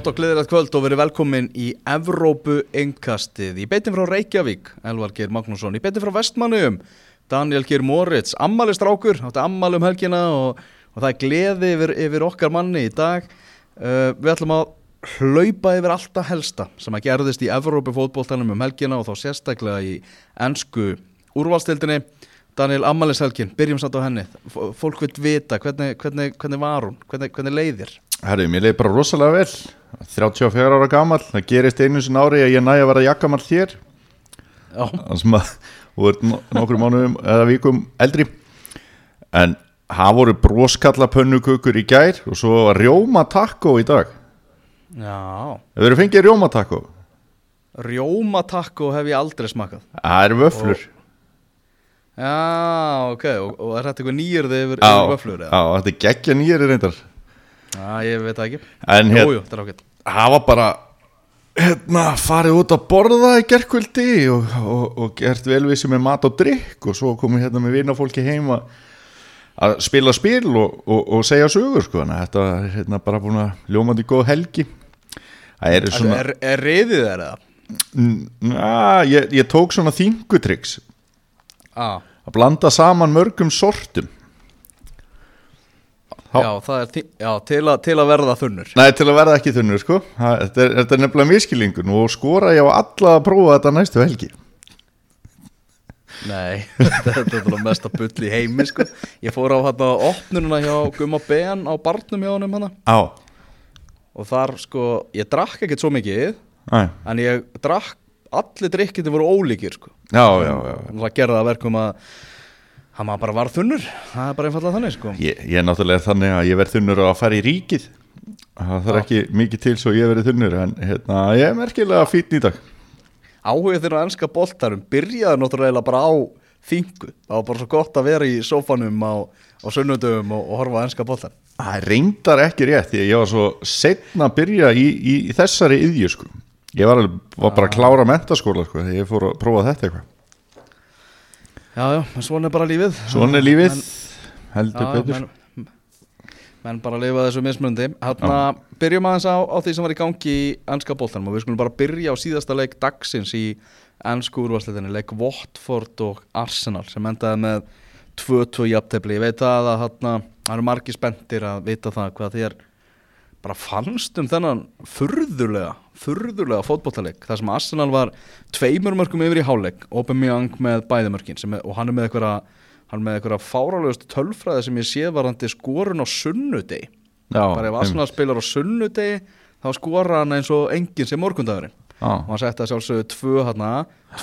Gott og gleðilegt kvöld og verið velkomin í Evrópu Engkastið í beitin frá Reykjavík, Elvar Geir Magnússon. Í beitin frá Vestmannum, Daniel Geir Moritz. Ammælistrákur, átti ammæl um helgina og, og það er gleði yfir, yfir okkar manni í dag. Uh, við ætlum að hlaupa yfir alltaf helsta sem að gerðist í Evrópu fótbóltanum um helgina og þá sérstaklega í ennsku úrvalstildinni Daniel, ammælishelgin, byrjum satt á henni. Fólk vil vita, hvernig, hvernig, hvernig var hún? Hvernig, hvernig leiðir Herri, mér leiði bara rosalega vel. 34 ára gammal, það gerist einu sinna ári að ég næja að vera jakkamall Já, þannig sem að þú ert nokkur mánuðum eða vikum eldri. En það voru broskallapönnukökur í gær og svo var rjómatakko í dag. Já. Hefur verið fengið rjómatakko? Rjómatakko hef ég aldrei smakað Það eru vöflur. Já, ok, og, og er þetta eitthvað nýjörði yfir, yfir vöflur? já, þetta er geggja nýjari reyndar Já, ég veit það ekki. En hér, jú, þetta er ágætt. Það var bara hérna, farið út að borða í gerkvöldi og, og, og gert velvísi með mat og drikk og svo komið hérna með vinafólki heim að spila spil og, og, og segja sögur sko, þannig að þetta er hérna bara búin að ljómandi góð helgi. Það eru Svona... Er, er reyðið þær eða? na, ég, ég tók svona þingutryggs Ah, að blanda saman mörgum sortum Já. það er tí- já, til, a, til að verða þunnur. Nei, til að verða ekki þunnur sko. Það, þetta, er, þetta er nefnilega miskilingun og skora ég á alla að prófa þetta næstu helgi. Nei, þetta er þetta mesta bull í heimi sko. Ég fór á hérna opnununa hjá Gumma Ben á barnum hjá hana Á, Og þar sko, ég drakk ekkert svo mikið Æ. En ég drakk, allir drikkindi voru ólíkir sko. Já, já, já Það gerði það að verkum að Hann maður bara var þunnur Það er bara einfallega þannig sko. Ég, ég er náttúrulega þannig að ég verð þunnur að fara í ríkið. Það þarf ekki mikið til svo ég verið þunnur En hérna, ég er merkilega fýtn í dag. Áhugið þeirra ennska boltarum byrjaði náttúrulega bara á þingu. Það var bara svo gott að vera í sófanum á, á sunnudöfum og, og horfa á ennska boltar Það reyndar ekki rétt ég var svo setna að byrja í, í, í þessari yðju sko. Ég var, alveg, var bara að klára mentaskóla sko Þegar ég fór að prófa þetta eitthvað já, já, svona er bara lífið. Svona er lífið, Já, heldur betur. menn, menn bara lifa þessu mismundi hérna, byrjum aðeins á, á því sem var í gangi í ennska boltanum og við skulum bara byrja á síðasta leik dagsins í ennsku úrvarsleitinni leik Watford og Arsenal sem endaði með 2-2 jafntefli. Ég veit að það hérna, eru margi spenntir að vita það hvað þér bara fannst um þennan furðulega, furðulega fótbollaleik þar sem Arsenal var tveimur mörgum yfir í hálfleik, Aubameyang með bæðimörkin sem er, og hann er með eitthvað hann er með eitthvað fárálegust tölfræði sem ég sé varandi skorun á sunnudegi bara ef Arsenal spilar á sunnudegi þá skora hann eins og enginn sem morgundagurinn Já. og hann setti að sjálfsögðu tvö hann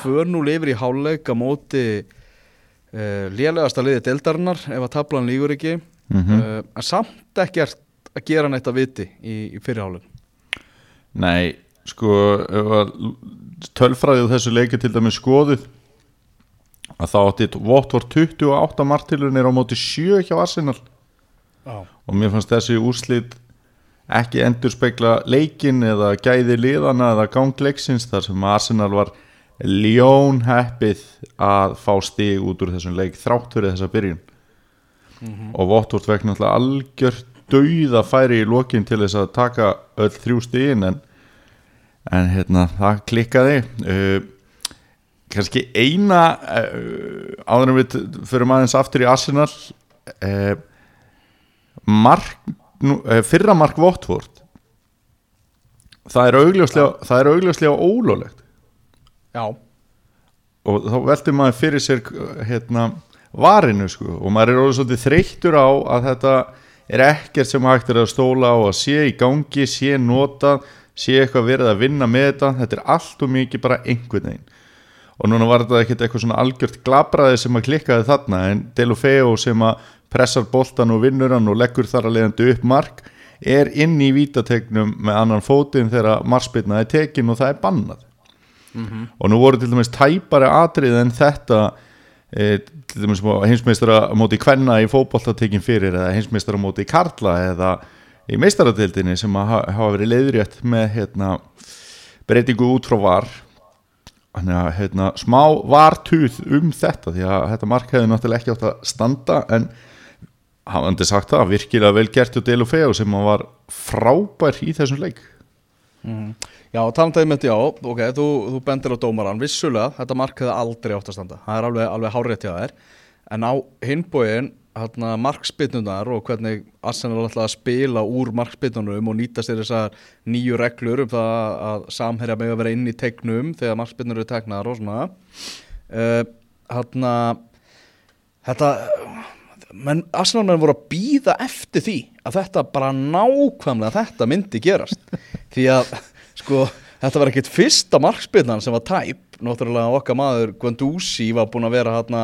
2-0 yfir í hálfleik á móti uh, lélegasta liði deildarinnar ef að tablan lígur ekki Mhm. uh, en samt ekkert að gera neitt að viti í, í fyrirháleik Nei, sko tölfræðið þessu leiki til dæmis skoðuð að þá átti Votvort 28 martilunir á móti 7 hjá Arsenal. Já. og mér fannst þessi úrslit ekki endur spekla leikin eða gæði liðana eða gangleiksins þar sem Arsenal var ljón heppið að fá stig út úr þessum leik þrátt fyrir þessa byrjun. Og Votvort vekk náttúrulega algjört dauða færi í lokin til þess að taka öll þrjú stigin en, en hérna það klikkaði. Uh, kannski eina uh, áður en við fyrir aðeins aftur í Arsenal uh, mark, nú, fyrra mark Votvort það er augljóslega ólólegt Já, og þá veldur maður fyrir sér hérna varinu sko og maður er orðið svolítið þreyttur á að þetta er ekkert sem hægt er að stóla á að sé í gangi, sé nota sé eitthvað verið að vinna með þetta. Þetta er allt og mikið bara einhvern veginn. Og núna var þetta ekkert eitthvað svona algjört glabraði sem að klikkaði þarna en Delofeo sem að pressar boltan og vinnur hann og leggur þar að leiðandi upp mark er inn í vítategnum með annan fótinn þegar marspilna er tekin og það er bannað. Og nú voru til dæmis tæpari atrið en þetta til dæmis heimsmeistara móti kvenna í fótbolta tekin fyrir eða heimsmeistara móti karla eða í meistaradildinni sem hafa verið leiðrétt með hérna, breytingu út frá var. Að hérna, smá vartuð um þetta því að þetta mark hefði náttúrulega ekki átt að standa en hafandi sagt það, virkilega vel gert og Delu Feo sem var frábær í þessum leik Já, talandaði með þetta, já, ok, þú, þú bendir á dómaran, vissulega, þetta mark hefði aldrei átt að standa, það er alveg, alveg hárétt hjá þér, en á hinbóin, hérna, markspinnunar og hvernig Arsenal ætlaði að spila úr markspinnunum og nýta sér þessar nýju reglur um það að samherja með að vera inn í tegnum þegar markspinnur eru tegnar og svona, uh, hérna, þetta, menn, Arsenal menn voru að býða eftir því að þetta bara nákvæmlega þetta myndi gerast því að sko þetta var ekkit fyrsta markspilnan sem var tæp. Náttúrulega okkar maður Guendouzi var búin að vera hérna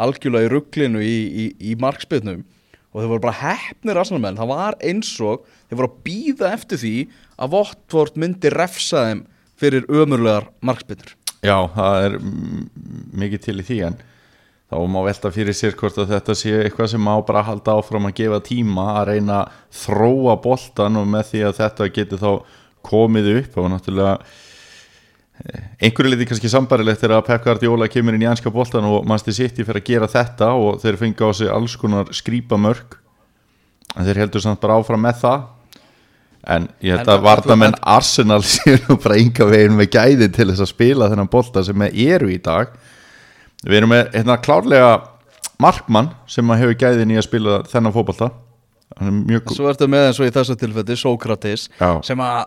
algjörlega í rugglinu í, í, í markspilnum. Og þeir voru bara hefnir Arsenal menn það var eins og þeir voru að býða eftir því að Votvort myndi refsa þeim fyrir ömurlegar markspilnur Já, það er mikið til í því en þá má velta fyrir sér hvort að þetta sé eitthvað sem má bara halda áfram að gefa tíma að reyna að þróa boltan og með því að þetta getur þá komið upp og náttúrulega eh, einhverju liti kannski sambarilegt er að Pep Guardiola kemur inn í anska boltan og sitt í fyrir að gera þetta og þeir fengi á sig alls konar skrýpa mörg en þeir heldur samt bara áfram með það. En ég held að varnamenn Arsenal séu nú bara ynga veginn með gæði til þess að spila þennan bolta sem eru í dag. Við erum með hérna klárlega markmann sem hefur gæðin í að spila þennan mjög Svo ertu með eins og í þessu tilfelli Sókrates Já. sem að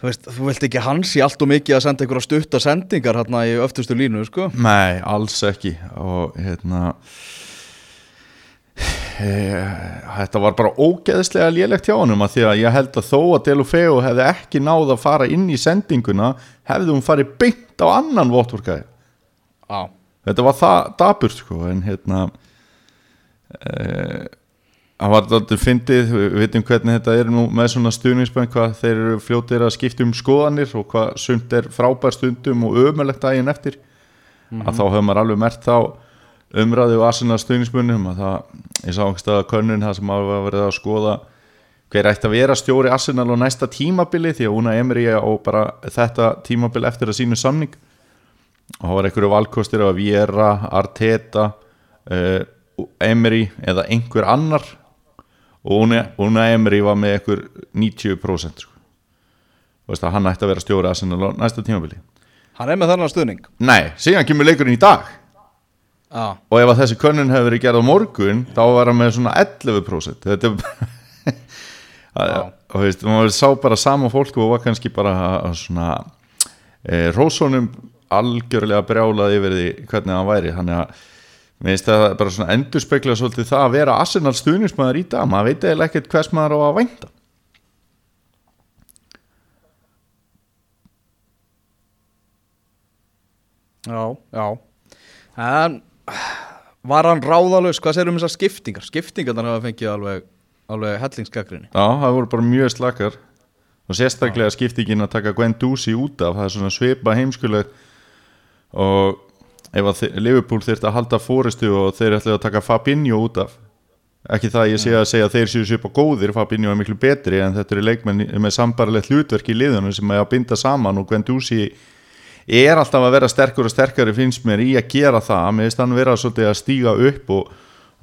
þú, veist, þú vilt ekki hans í allt og mikið að senda einhverja stutta sendingar hérna í öftustu línu sko. Nei, alls ekki. Og hérna e, þetta var bara ógeðslega lélegt hjá honum að því að ég held að þó að Delufeu hefði ekki náð að fara inn í sendinguna hefði hún farið beint á annan votvorkaði Já, þetta var það daburt sko en hérna e, það var þetta fyndið, við veitum hvernig þetta er nú með svona stuðningsbönn hvað þeir eru fljótir að skipta um skoðanir og hvað sumt er frábær stundum og ömulegt daginn eftir. Að þá hefur maður alveg mert þá umræði og Arsenal stuðningsbönnum að það, ég sá einhverstað að könnun það sem hafa verið að skoða hver ætti að vera stjóri Arsenal á næsta tímabili því að Una Emery á bara þetta tímabil eftir að sínu samning. Og það var einhverju valkostir af Viera, Arteta uh, Emery eða einhver annar og Una, Emery var með einhver 90% sko. Að hann ætti að vera stjóri Arsenal á næsta tímabili. Hann er með þennan stuðning? Nei, síðan kemur leikurinn í dag. Já, og ef að þessi könnun hefur verið gerð á morgun þá var hann með svona 11% þetta er Já. og veist, maður sá bara sama fólk og var kannski bara að svona e, Rósónum algjörlega brjálað yfir því hvernig hann væri. Þannig að mér finnst það bara svona endurspegla svolítið það að vera Arsenal stuðnismæður í dag. Maður veit eða ekkert hvers maður á að vænta. Já, já. En var hann ráðalaus, hvað segir um þessar skiptingar? Skiptingarnar hafa fengið alveg, alveg hellingsgagrinni Já, það voru bara mjög slakar. Og sérstaklega skiptingin að taka Gwen Dúsi út af. Það er svona svipa heimskuleg og ef að Liverpool þurfti að halda fóristu og þeir ætlaði að taka Fabinho út af. Ekki það að ég sé að segja að þeir séu svipa góðir Fabinho er miklu betri en þetta eru leikmenn með sambarlegt hlutverk í liðunum sem er að binda saman og Gwen Dúsi er alltaf að vera sterkur og sterkari finnst mér í að gera það. Mér finnst hann vera svolítið að stíga upp og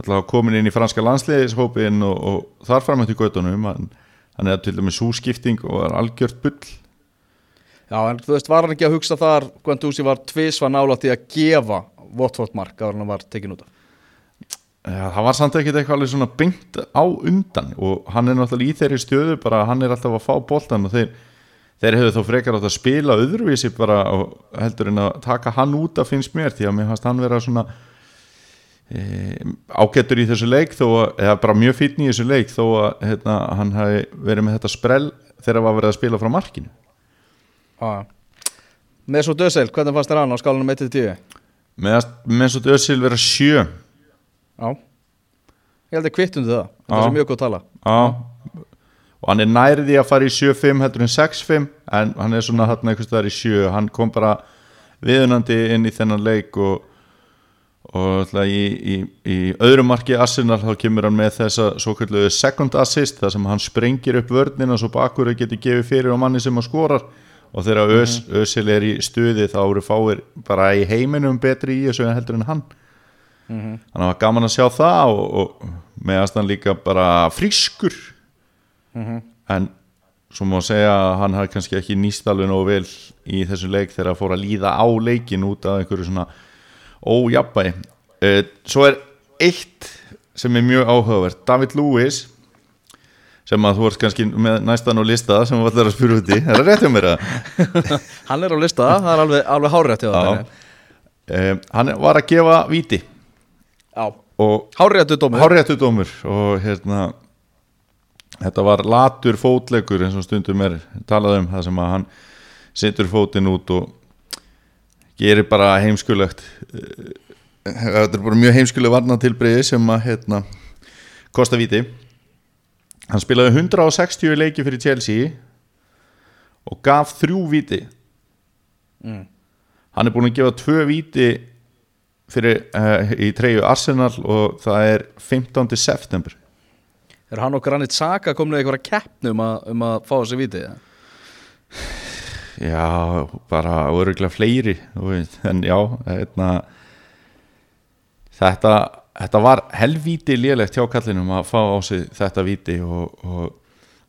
alltaf komin inn í franska landsliðishópin og, og þar fram eftir göttunum hann, er til dæmis súskipting og er algjört bull Já, en þú veist, var hann ekki að hugsa þar Guendouzi var tvisva nálægt í að gefa Watford mark að hann var tekin út af? Ja, það var samt ekkert eitthvað alveg svona byngt á undan og hann er náttúrulega í þeirri stöðu bara hann er alltaf að fá boltan og þeir, þeir hefur þó frekar átt að spila öðruvísi bara og heldur en að taka hann út af finnst mér því að mér fannst hann vera svona e, ágættur í þessu leik þó að, eða bara mjög fítn í þessu leik þó að hérna, hann hafi verið með þetta sprell þegar var verið að spila frá markinu Svo döðseil, hvernig fannst þér hann á skálanum 1-10? með, með svo döðsil vera sjö. Já. Ég held að kvittundi það, þetta Já. er mjög góð tala. Já. Og hann er nærði að fara í 7-5 heldur en 6-5 en hann er svona hann eitthvað staðar í 7 hann kom bara viðunandi inn í þennan leik og, og í, í, í öðru marki Arsenal þá kemur hann með þessa svo kalluðu second assist þar sem hann sprengir upp vörnina svo bakur getur gefið fyrir á manni sem hann skorar og þegar Ös, Ösil er í stuði þá eru fáir bara í heiminum betri í þessu en heldur en hann. Þannig að það var gaman að sjá það og, og meðast hann líka bara frískur. En svo má segja að hann har kannski ekki nýst alveg nógu vel í þessu leik þegar að fóra að líða á leikin út af einhverju svona ójabæ uh, svo er eitt sem er mjög áhugavert. David Lewis sem að þú ert kannski með næstan á lista sem þú ætlar að spyrja út í, er það rétt hjá mér að Hann er á lista, það er alveg, alveg hárétt hjá það uh, hann var að gefa og háréttu dómur. háréttu dómur. Og hérna þetta var latur fótleikur eins og stundum er talað um það sem að hann setur fótinn út og gerir bara heimskulegt Eh, þetta er bara mjög heimskuleg varnatilbreyði sem að hérna kosta víti hann spilaði 160 leiki fyrir Chelsea og gaf þrjú víti Mm. hann er búin að gefa tvö víti fyrir, uh, í treyju Arsenal og það er 15. september Er hann og Granit Saka komin eitthvað að keppnu um um að fá þessi viti? Já, bara öruglega fleiri en já hérna, þetta, þetta var helvíti lélegt hjá kallinum að fá á sig þetta víti og, og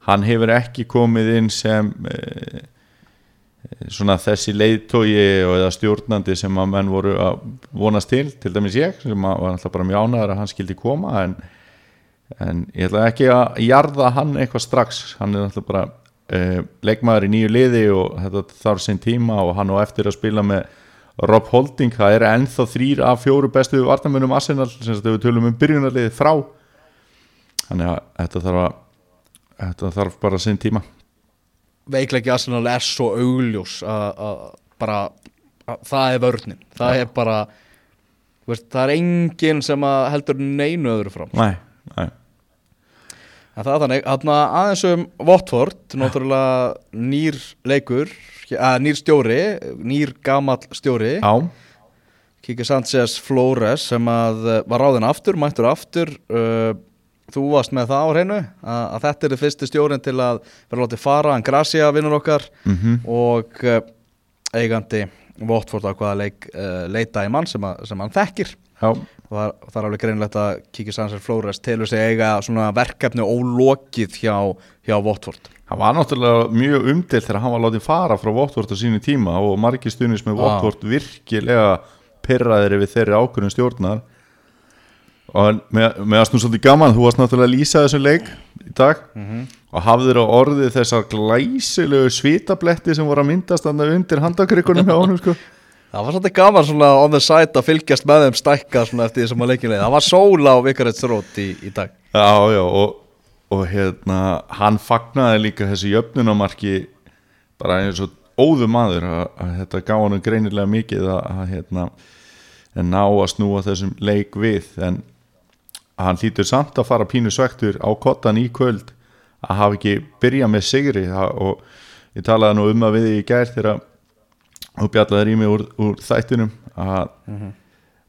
hann hefur ekki komið inn sem e, svona þessi leiðtógi og eða stjórnandi sem að menn voru að vonast til, til dæmis ég sem var alltaf bara mjög ánæður að hann skildi koma en, en ég ætla ekki að jarða hann eitthvað strax, hann er alltaf bara uh, leikmaður í nýju liði og þetta þarf sinn tíma og hann á eftir að spila með Rob Holding, það er ennþá þrýr af fjóru bestu vartamönum Arsenal sem við tölum um byrjunarliði frá. Þannig að þetta þarf að þetta þarf bara sinn tíma. Veikleiki Arsenal er svo augljós að bara að það er vörnin. Það er bara veist, það er enginn sem að heldur neinu öðru fram. Nei, nei, En það er þannig, aðeins um Watford, náttúrulega nýr leikur, að nýr stjóri, nýr gamall stjóri, Kiki Sanchez Flores sem að eh, var ráðin aftur, mættur aftur, uh, þú varst með það á hreinu, að, að þetta er þið fyrsti stjórin til að vera látið fara, hann Gracia vinnur okkar mm og uh, eigandi Watford á hvaða leik, uh, leita í mann sem, að, sem hann þekkir. Já, og það, það er alveg greinlegt að Kiki Sanchez Flores telur sig eiga verkefni ólokið hjá, hjá Watford hann var náttúrulega mjög umdelt þegar hann var látið fara frá Votvort á sínu tíma og margir stuðnis með. Votvort virkilega pyrraðir við þeirri ákvörðum stjórnar og með, með að snú svolítið gaman þú varst náttúrulega að lýsa þessum leik í dag og hafðir á orðið þessar glæsilegu svitabletti sem voru að myndast þarna undir handakrikunum hjá honum sko. Það var svolítið gaman svona on the side að fylgjast með þeim stækka svona eftir því sem að leikinlega Það var sóla á Vikarætsrót í, í dag Já, já, og, og hérna, hann fagnaði líka þessi jöfnunamarki bara eins og óðu maður að, að þetta gá hann greinilega mikið að, að hérna, að ná að snúa þessum leik við. En hann hlýtur samt að fara pínu svektur á kottan í kvöld að hafa ekki byrjað með sigri. Og ég talaði nú um að við í gær þegar og bjallaði í mig úr, úr þættunum að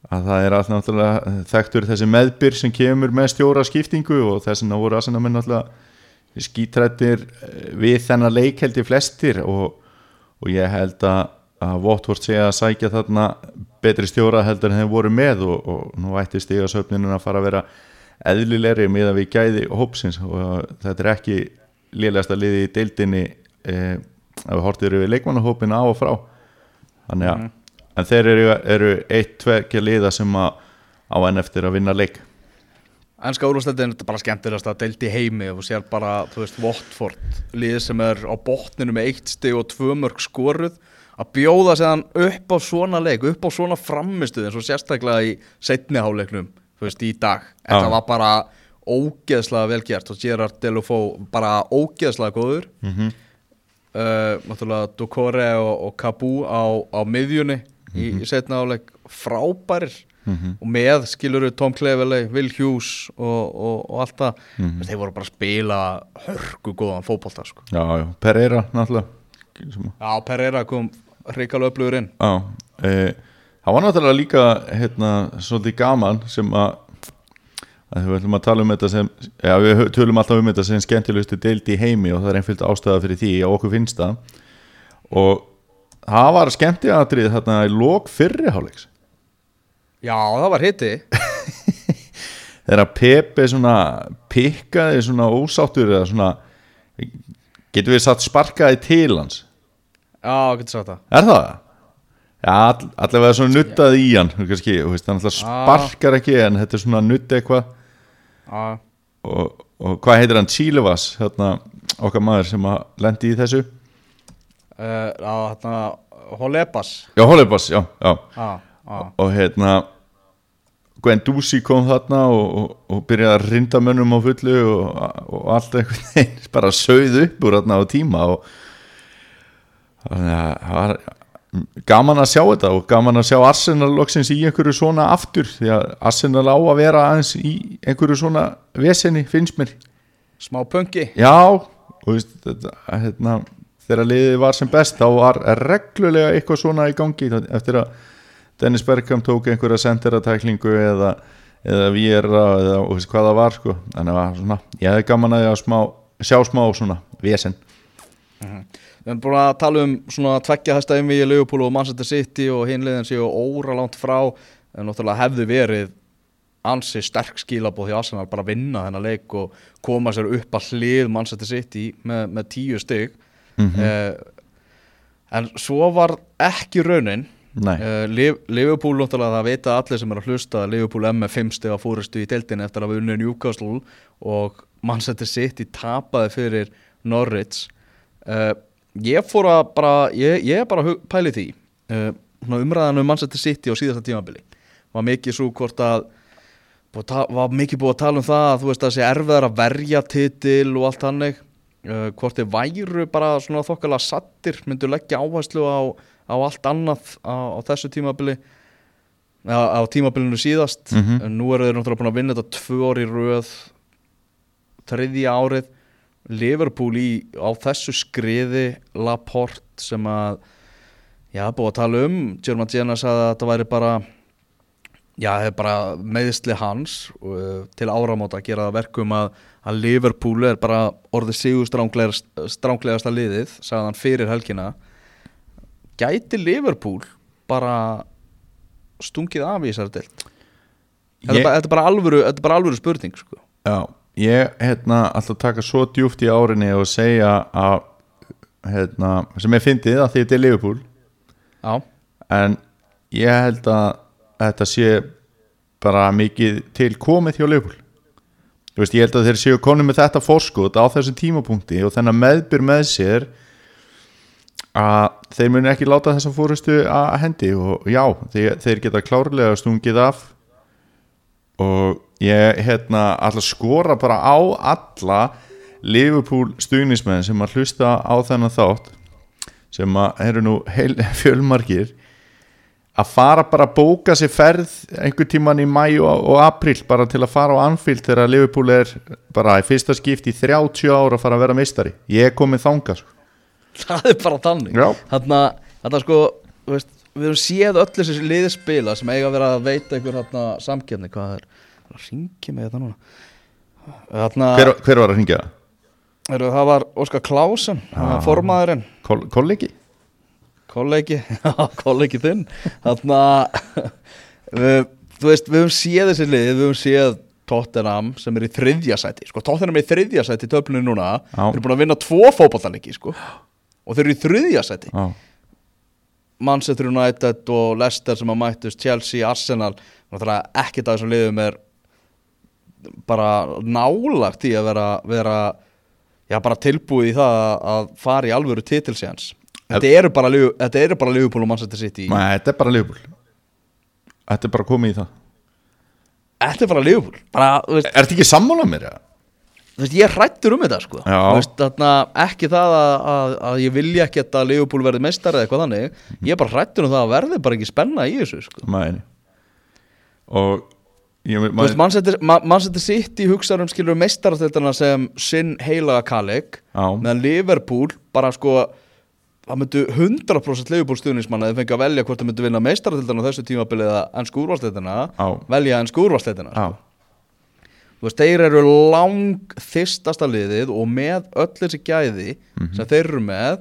að það er alltaf náttúrulega þekktur þessi meðbyr sem kemur með stjóra skiptingu og þess vegna voru aðsana menn náttúrulega skítrættir eh, við þennan leik held ég flestir og, og ég held að, að Votvort sé að sækja þarna betri stjóra heldur en þeim voru með og, og nú ætti stiga söfninu að fara að vera eðlilegri með að við gæði hópsins og þetta er ekki lélegasta liði í deildinni eh, að við hortum yfir leikmannahópin á og frá. Þannig að en þeir eru, eru eitt, tveggja liða sem að á enn eftir að vinna leik Ennska úrvarsleitin er bara skemmtilegast að deildi heimi og sér bara, þú veist, Watford lið sem er á botninu með eitt stig og tvö mörg skoruð að bjóða séðan upp á svona leik upp á svona framistuð eins og sérstaklega í setniháleiknum, þú veist, í dag þetta Já. var bara ógeðslega vel gert og Gerard Delofó bara ógeðslega góður mm -hmm. uh, náttúrulega Dukore og, og Kabú á, á miðjunni í, í setna áleik frábærir. Og með skiluru Tom Cleverley, Will Hughes og, og, og allt það. Þeir voru bara að spila hörku góðan fótbolta sko. Pereira náttúrulega. Já, Pereira kom hrikalega upplöður inn. Já, e, það var náttúrulega líka hérna, svolítið gaman sem að, að við ætlum að tala um þetta sem já, við tölum alltaf um þetta sem skemmtilegustu deild í heimi og það er einfyllt ástæða fyrir því og okkur finnst það. Og það var skemmtiatrið þarna í lók fyrriháleiks Já, það var hitti þegar Pepe svona pikkaði svona ósáttur eða svona getur við satt sparkaði til hans? Já, getur sagt það. Er það? Já, all, allavega svona nuttaði í hann kannski, veist, hann alltaf sparkar ekki en þetta er svona nutt eitthvað. Já, og, og hvað heitir hann? Chilevas, hérna okkar maður sem að lendi í þessu á hérna Holebas Já, Holebas, já, já. Já, já. Og hérna Gwen Dusi kom þarna og, og, og byrjaði að rinda mönnum á fullu og, og allt einhvern veginn bara sögð upp úr þarna á tíma og það var gaman að sjá þetta og gaman að sjá Arsenal loksins í einhverju svona aftur því að Arsenal á að vera aðeins í einhverju svona veseni finnst mér. Smá punki. Já, og þetta, hérna, þegar liðið var sem best þá var reglulega eitthvað svona í gangi. Eftir að Dennis Bergkamp tók einhverja senderatæklingu eða, eða Viera eða veist hvað það var sko. þannig að svona, ég hefði gaman að, smá, sjá smá svona vesen. Við erum búin að tala um svona tveggja hæsta einvi í Liverpool og Manchester City og hinliðin séu óra langt frá. En náttúrulega hefði verið ansi sterk skilabóð því Arsenal bara vinna þennan leik og koma sér upp að hlið Manchester City með, með tíu stygg Mhm. en svo var ekki raunin. Uh, Liv- Liverpool náttúrulega það vita allir sem er að hlusta að Liverpool er með 5 stiga fórustu í deildinni eftir að við unnið Newcastle og Manchester City tapaði fyrir Norwich. Uh, ég fór að bara ég, ég bara að pæli því. Uh, umræðan um Manchester City á síðasta tímabili var mikið svo hvort að að var mikið búið að tala um það að þú veist að sé erfiðar að verja titil og allt hannig uh, hvort þeir væru bara svona þokkalega sattir myndu leggja áherslu á, á allt annað á, á þessu tímabili á, á tímabilinu síðast. Mhm. en nú eru þeir náttúrulega búin að vinna þetta tvö orði röð þriðja árið. Liverpool í, á þessu skriði Laporte sem að já, búið að tala um. German Jenna sagði að þetta væri bara já, það er bara meðsli hans uh, til áramóta að gera verkum að, að Liverpool er bara orðið sigur stránglegasta liðið sagði hann fyrir helgina. Gæti Liverpool bara stungið af í þessari deild? Þetta, Ég- er bara- þetta er bara alvöru er bara alvöru spurning sko. Já, ég hérna alltaf taka svo djúft í árinni og segja að hérna, sem ég fyndið að því þetta er Liverpool. Já, en ég held að þetta sé bara mikið til komið hjá Liverpool. Þú veist, ég held að þeir séu konum með þetta fórskot á þessum tímapunkti og þennan meðbyr með sér að þeir muni ekki láta þessa fórustu að hendi og já, þeir, þeir geta klárlega stungið af og ég hérna alltaf skora bara á alla Liverpool stuðnismenn sem að hlusta á þennan þátt sem að eru nú heil, fjölmargir að fara bara að bóka sér ferð einhver tíman í mæ og, april bara til að fara á Anfield þegar Liverpool er bara í fyrsta skipt í 30 ára að fara að vera meistari ég er komið þanga sko. það er bara þannig Já. þarna, sko veist, við höfum séð öll þessi liði spila sem eiga að vera að veita einhver þarna samkefni hvað er, það ringi mig þetta núna þarna, hver, hver var að ringja? Heru, það var Óskar Klásen ah. formaðurinn, Kol, kollegi? Kollegi kollegi þinn. Þarna við, þú veist, við höfum séð þessi lið við höfum séð Tottenham sem er í þriðja sæti sko, Tottenham er í þriðja sæti í töflunni núna. Já. þeir eru búin að vinna tvo fótballtalegi sko. og þeir eru í þriðja sæti. Já, Manchester United og Leicester sem að mættust Chelsea, Arsenal. Ekkert af þessum liðum er bara nálagt í að vera, vera já, bara tilbúið í það að- að fara í alvöru titilsjans þetta eru bara, Liverpool og Manchester City. Nei, þetta er bara Liverpool. Þetta er bara komið í það. Þetta er bara Liverpool. Bara, veist, Er þetta ekki sammála mér? Veist, ég hrættur um þetta sko. Veist, þarna, ekki það að, að, að ég vilja ekki að Liverpool verði meistar eða eitthvað þannig. Ég er bara hrættur um það að verði bara ekki spenna í þessu sko. Mæni Og Manchester, Ma- Manchester City hugsaður um skilur meistarastöldana sem sinn heilaga kalleg meðan Liverpool bara sko það myndu 100% Liverpool stuðnismann að þið fengi að velja hvort þið myndu vinna meistaratildina á þessu tímabili eða ennsku úrvalsleitina Já. velja ennsku úrvalsleitina Já, þú veist, þeir eru lang þistasta liðið og með öll þessi gæði Mhm. sem þeir eru með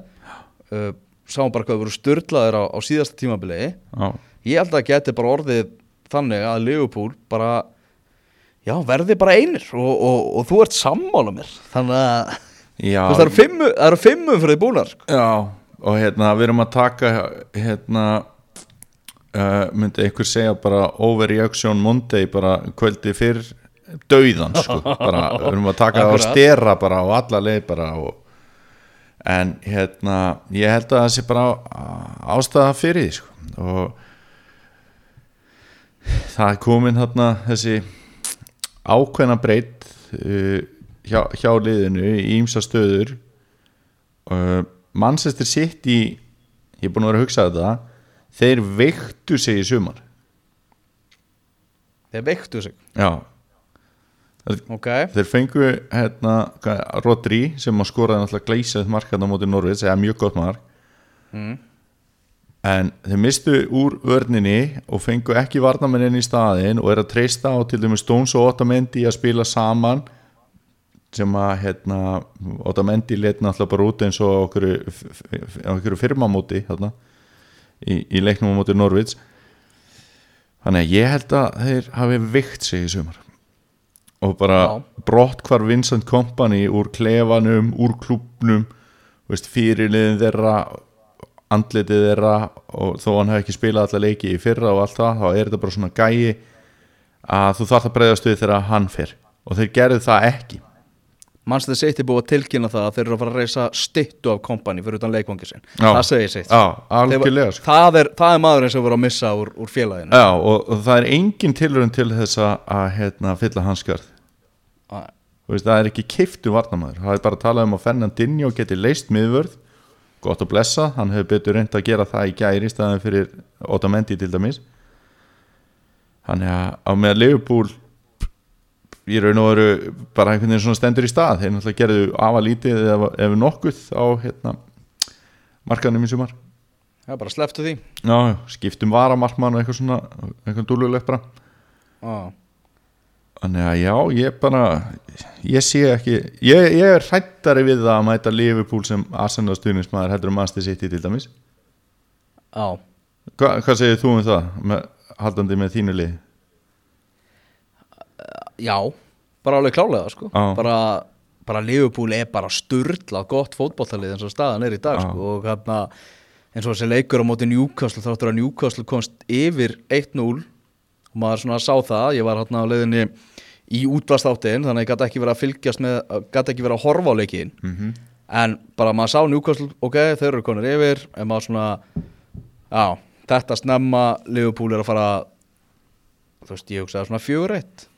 uh, sáum bara hvað þeir voru styrlaðir á, á síðasta tímabili. Já, ég held að það geti bara orðið þannig að Liverpool bara já, verði bara einir og, og, og þú ert sammála mér. Þannig að já, þú veist, það eru fimmu, það eru fimmu fyrir því búnar sko. já og hérna við erum að taka hérna uh, myndi einhver segja bara overreaction Monday bara kvöldi fyrr dauðan sko, bara við erum að taka það Akkurat. stera bara á alla leið bara og en hérna ég held að það sé bara ástæða fyrir því sko og það er komin hérna þessi ákveðna breytt uh, hjá, hjá liðinu í ýmsa stöður uh, Manchester City ég er búin að vera að hugsa þetta þeir veiktu sig í sumar. Þeir veiktu sig? Já, ok, þeir fengu hérna, Rodri sem að skoraði náttúrulega gleysað markaðna á móti Norvits eða mjög gott mark. Mm. en þeir mistu úr vörninni og fengu ekki varnamenn inn í staðin og er að treysta á til dæmis Stones og Otamendi að spila saman sem að hérna, Otamendi let náttúrulega bara út eins og okkur, okkur firmamóti hérna, í, í leiknum á móti Norvits þannig að ég held að þeir hafi vikt sig í sumar. Og bara Já. brott hvar Vincent Kompany úr klefanum, úr klubnum fyrirliðin þeirra andlitið þeirra og þó hann hefði ekki spilað alla leiki í fyrra og allt það, þá er þetta bara svona gæi að þú þarf að breyðast við þegar hann fer. Og þeir gerðu það ekki Manchester City búið að tilkynna það að þeir eru að fara að reysa styttu af kompani fyrir utan leikvangi sin það segir sitt sko. það, er, það er maðurinn sem voru að missa úr, úr félaginu. Já, og, og það er engin tilrönd til þess að, að hérna, fylla hans skarð Æ, Þú veist, það er ekki keiftu varnamæður það er bara að tala um að Fernandinho geti leist miðvörð, gott að blessa hann hefur betur reynd að gera það í gæri í staðan fyrir Otamendi til dæmis. Þannig að á með Liverpool í raun og veru bara einhvern veginn svona stendur í stað. Þeir náttúrulega gerðu afa lítið ef, ef nokkuð á hérna, markanum í sumar. Já, bara sleftu því. Já, skiptum varamarkmann og eitthvað svona eitthvað dúlulegt bara. Já, Þannig að já, ég bara ég sé ekki, ég, ég er hrættari við það að mæta Liverpool sem Arsenal stuðnismæður heldur um Manchester City til dæmis. Já. Hva, Hvað segir þú um það, með, haldandi með þínu lið? Já, bara alveg klálega sko. Bara, bara Liverpool er bara sturlað gott fótboltalið eins og staðan er í dag sko. og hérna eins og þessi leikur á móti Newcastle þáttur að Newcastle komst yfir 1-0 og maður svona sá það ég var hérna á leiðinni í útvastáttin þannig að ég gæti ekki verið að fylgjast með gæti ekki verið að horfa á leikin Mhm. en bara maður sá Newcastle ok, þeir eru konir yfir en maður svona já, þetta snemma Liverpool er að fara þú veist, ég hugsaði svona 4-1 Já, Ég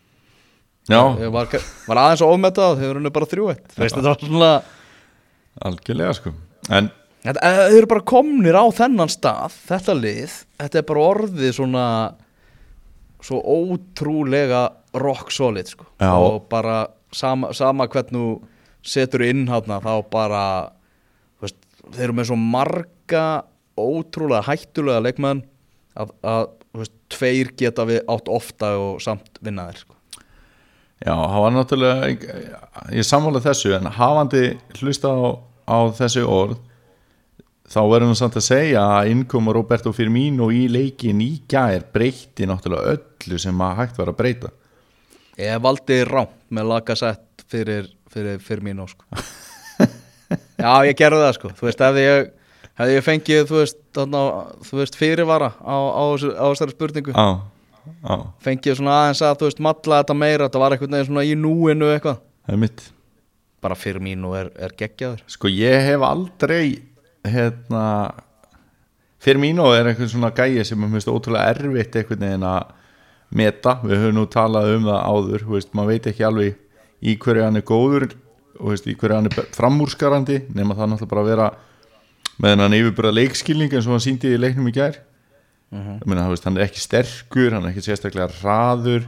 var, var aðeins að ofmeta og þeir eru bara þrjú eitt Veist, þetta var svona algjörlega sko En þetta, eh, Þeir eru bara komnir á þennan stað Þetta lið, þetta er bara orðið svona Svo ótrúlega rock solid sko. Já. Og bara sama, sama hvern þú setur inn hátna Þá bara veist, Þeir eru með svo marga Ótrúlega hættulega leikmenn Að, að veist, tveir geta við átt ofta Og samt vinna þeir sko. Já, það var náttúrulega ég sammála þessu, en hafandi hlusta á, á þessu orð þá verðum við samt að segja að innkoma Roberto Firmino í leikin í gær breytti náttúrulega öllu sem að hægt var að breyta. Ég valdi rámt með lagasett fyrir, fyrir, mínu sko. Já, ég gerði það sko. Þú veist, hefði ég, hefði ég fengið þú veist, þarna, þú veist fyrirvara á, á, á þessari spurningu. Já, fengið svona aðeins að þú veist matla þetta meira þetta var eitthvað svona í núinu eitthvað. Það er mitt bara fyrir mínu er, er geggjaður. Sko ég hef aldrei hérna fyrir mín og er einhvern svona gæi sem er mjög ótrúlega erfitt einhvern veginn að meta, við höfum nú talað um það áður, veist, maður veit ekki alveg í hverju hann er góður veist, í hverju hann er framúrskarandi nema það náttúrulega bara að vera með hennan yfirbyrða leikskilning eins og hann síndi í leiknum í gær ég meina, þú veist, hann er ekki sterkur hann er ekki sérstaklega hraður.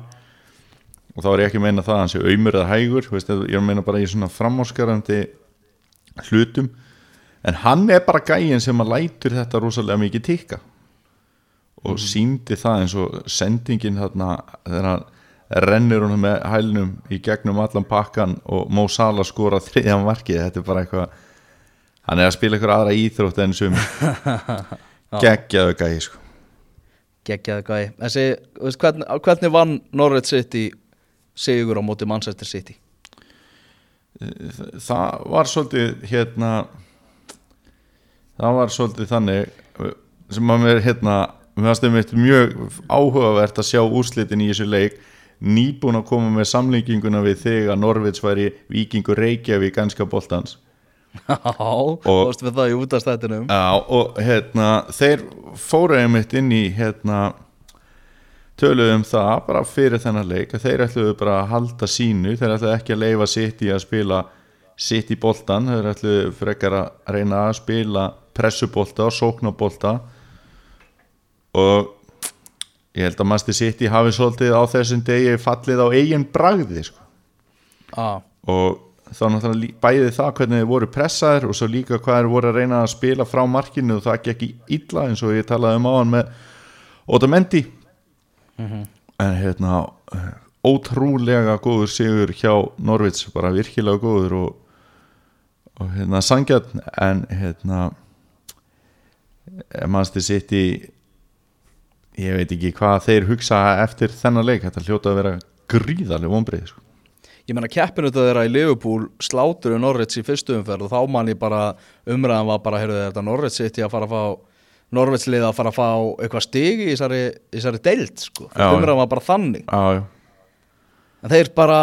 Og þá er ég ekki að meina það að hann sé auðmur eða hægur, veist, ég er meina bara í svona framúrskarandi hlutum. En hann er bara gæin sem að lætur þetta rosalega mikið tikka. Og síndi það eins og sendingin þarna þegar hann rennir honum með hælnum í gegnum allan pakkan og Mo Salah skora þriðjan markið, þetta er bara eitthvað hann er að spila eitthvað aðra íþrótt enn sem geggjaðu gæi sko. Geggjaði gæi Þessi, veist, hvernig, hvernig vann Norwich City sigur á móti Manchester City? Það var svolítið hérna það var svolítið þannig sem að mér hérna mjög áhugavert að sjá úrslitin í þessu leik. Nýbúin að koma með samlíkinguna við þig að Norvits væri vikingur Reykjavík ganska boltans Já, veist við það í útastættinum Já, og hérna þeir fóru einmitt inn í hérna töluðu um það bara fyrir þennan leik að þeir ætluðu bara að halda sínu þeir ætluðu ekki að leifa sitt í að spila sitt í boltan, þeir ætluðu frekar að reyna að spila pressubolta og sóknabolta og ég held að mannstu sitt í hafi svolítið á þessum degi fallið á eigin bragði sko. Já, og þá náttúrulega bæði það hvernig þeir voru pressaðir og svo líka hvað þeir voru að reyna að spila frá markinu og það gekk í illa eins og ég talaði um áðan með Otamendi. En hérna ótrúlega góður sigur hjá Norvits bara virkilega góður og, og hérna sangjarn en hérna mannstu sitt í ég veit ekki hvað þeir hugsa eftir þennan leik. Þetta hljóta að vera gríðarlega vonbreið sko. Ég meina keppinu þetta þeirra í Liverpool slátur Norwich í fyrstu umferð og þá man ég bara umræðan var bara, heyrðu þetta Norwich City að fara að fá Norwich lið að fara að fá eitthvað stig í þessari, í þessari deild sko. Umræðan var bara þannig. Já, já. En þeir bara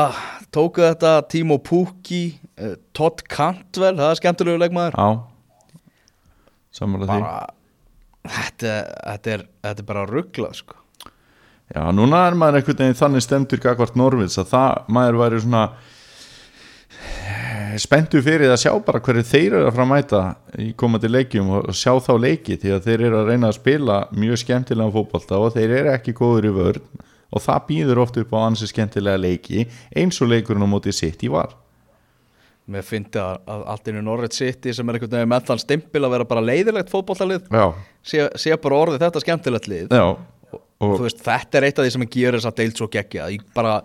tóku þetta Timo Pukki, uh, Todd Cantwell það er skemmtilegu leikmaður. Já. Samanlega því. Bara, þetta, þetta, er, þetta er bara rugglað sko. Já, núna er maður einhvern veginn þannig stemtur gagvart Norvits að það maður væri svona eh, spenntu fyrir að sjá bara hverju þeir eru að fara að mæta í komandi leikjum og sjá þá leiki því að þeir eru að reyna að spila mjög skemmtilega fótbolta og þeir eru ekki góður í vörn og það býður oft upp á ansi skemmtilega leiki eins og leikurinn á móti sitt í var. Mér finnst að, að allt innu Norwich City sem er einhvern veginn með þann stimpil að vera bara leiðilegt fótbollalið Já, sé, sé bara orðið þetta skemmtilegt lið. Já veist, þetta er eitt af því sem gerir þess að deild svo geggja í bara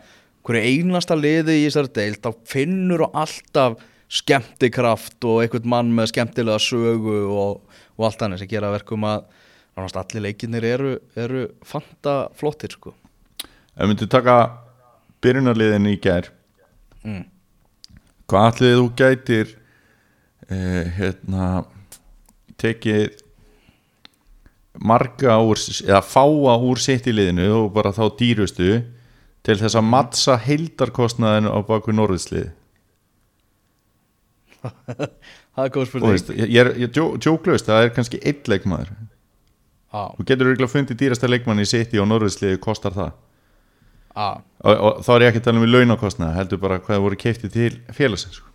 hverju einasta liði í þessari deild þá finnur og alltaf skemmtikraft og einhvern mann með skemmtilega sögu og, og allt annað sem gera að verkum að allir leikinnir eru, eru fanta flottir sko. ef myndi taka byrjunarliðin í gær Mm. hvað allir þú gætir eh, hérna tekið marga úr eða fáa úr sitt í liðinu og bara þá dýrustu til þess að mattsa heildarkostnaðinu á baku norðislið það er góð spurning. Ég er, ég djó, djóklaust það er kannski eitt leikmaður. Á, þú getur örugglega fundið dýrasta leikmann í sitt og norðisliði kostar það? Á, og, og þá er ég ekki að tala um í launakostnaði heldur bara hvað það voru keiftið til félagsins sko.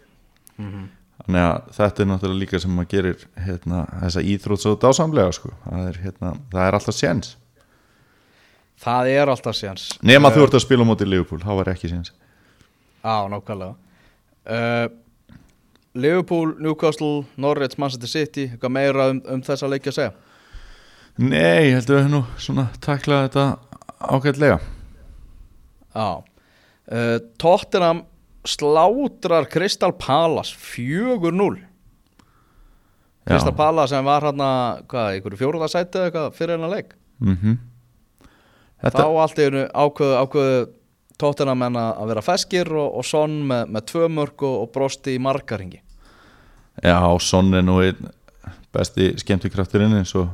Þannig að þetta er náttúrulega líka sem maður gerir hérna, þessa íþrótt svo dásamlega sko. það, er, hérna, það er alltaf séns. Það er alltaf séns. Nema þú ert að spila á móti Liverpool, þá var ekki séns. Á, nákvæmlega. Uh, Liverpool, Newcastle, Norwich, Manchester City eitthvað meira um, um þessa leiki að segja? Nei, ég held að við nú svona taklað þetta ágætlega. Já uh, Tottenham slátrar Crystal Palace 4-0 Crystal Palace sem var hérna einhverju fjóruða sæti eða eitthvað fyrir hennar leik? Mm þá allt í einu ákveðu, ákveðu Tottenham en að að vera feskir og, og Son með, með tvö mörg og, og brosti í margaringi Já, Son er nú einn besti skemmtikrafturinn eins og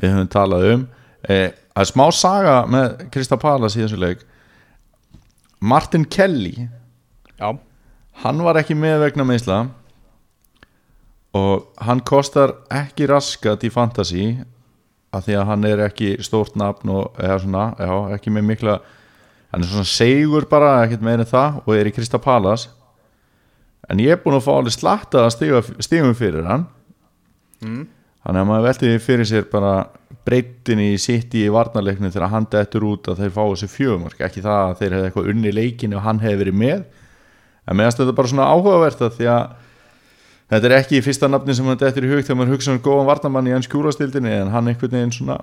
við höfum talað um. Eh, er smá saga með Krista Palas í þessu leik. Martin Kelly Já, hann var ekki með vegna meðsla og hann kostar ekki raskat í fantasy af því að hann er ekki stórt nafn og eða svona, já, ekki með mikla hann er svona segur bara ekkert en það og er í Krista Palas en ég er búin að fá alveg slatta að stiga, stigum fyrir hann. Mm. þannig að maður velti því fyrir sér bara breytin í sitt í varnarleikni þegar hann dettur út að þeir fá þessi fjögumörk ekki það að þeir hefði eitthvað unni leikinu og hann hefði verið með en meðan þetta bara svona áhugavert að því að þetta er ekki í fyrsta nafni sem þetta eftir í hug þegar maður hugsa um góðan varnamann í enn skjúrastildinni en hann einhvern veginn svona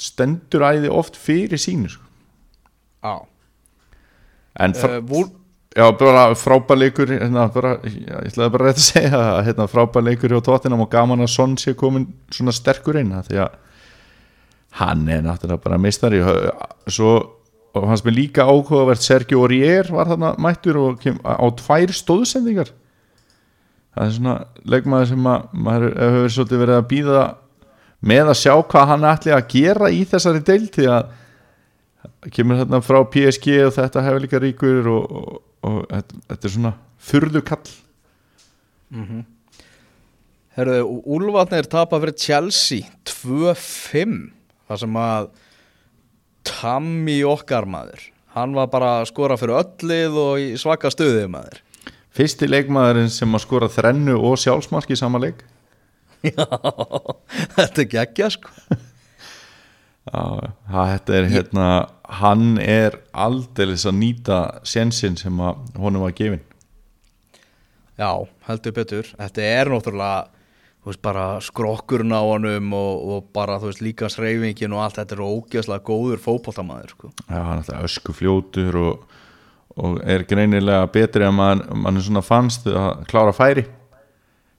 stendur æði oft fyrir sínu sko. Já en fra, uh, Vúl, já, bara frábær leikur hérna, bara, já, ég ætlaði bara rétt að segja hérna, frábær leikur hjá tóttinam og gaman að Son sé komin svona sterkur inn því að hann er náttúrulega bara meistari svo og hans með líka áhugavert Sergio Aurier var þarna mættur og kem, á tvær stóðsendingar. Það er svona leikmaður sem að maður hefur svolítið verið að býða með að sjá hvað hann ætli að gera í þessari deil því að kemur þarna frá PSG og þetta hefur líka ríkur og, og, og þetta, þetta er svona furðu kall. Herðu, Úlfarnir tapa fyrir Chelsea 2-5 Það sem að Tammy okkar maður. Hann var bara að skora fyrir öllið og svaka stuðið maður. Fyrsti leikmaðurinn sem að skora þrennu og sjálfsmark í sama leik. Já, þetta er geggja sko. Já, þetta er hérna hann er aldeilis að nýta sjensin sem að honum var gefin Já, heldur betur. Þetta er náttúrulega veist, bara skrokkurinn á honum og, og bara þú veist líka sreifingin og allt þetta er ógeðslega góður fótboltamaður sko. Já, hann er alltaf ösku fljótur og, og er greinilega betri að mann man svona fannst að klára færi.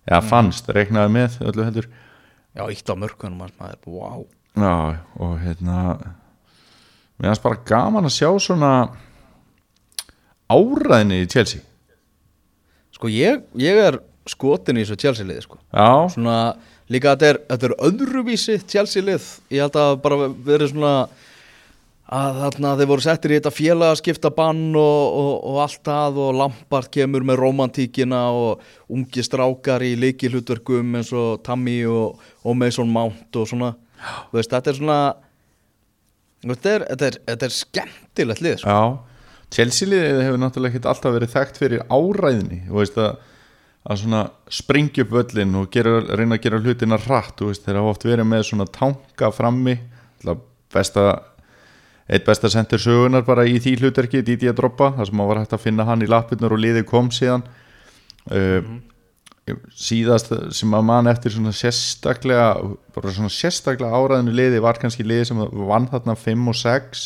Já, fannst, reknaði með öllu heldur. Já, ítt á mörkunum maður, wow Já, og hérna mér finnst bara gaman að sjá svona áræðinni í Chelsea. Sko ég, ég er skotin í þessu Chelsea liði sko. Já, Svona líka þetta er, þetta er öðruvísi Chelsea lið Ég held að bara verið svona að þarna þeir voru settir í þetta félagaskipta bann og, og, og allt það og Lampard kemur með romantíkina og ungi strákar í leikilhutverkum eins og Tammy og, og Mason Mount og svona. Veist, þetta er svona þetta er, þetta er, þetta er skemmtilegt lið sko. Já, Chelsea liðið hefur náttúrulega ekki alltaf verið þekkt fyrir áræðinni. Og veist að, að svona springja upp völlin og gera, reyna að gera hlutina veist, þeir hafa oft verið með svona tanka frammi besta, eitt besta sendur sögunar bara í því hlutverki Didi að droppa, þar sem maður var hægt að finna hann í lappirnar og liðið kom síðan. Uh, síðast sem að mann eftir svona sérstaklega bara svona sérstaklega áræðinu liði var kannski liði sem vann þarna 5 og 6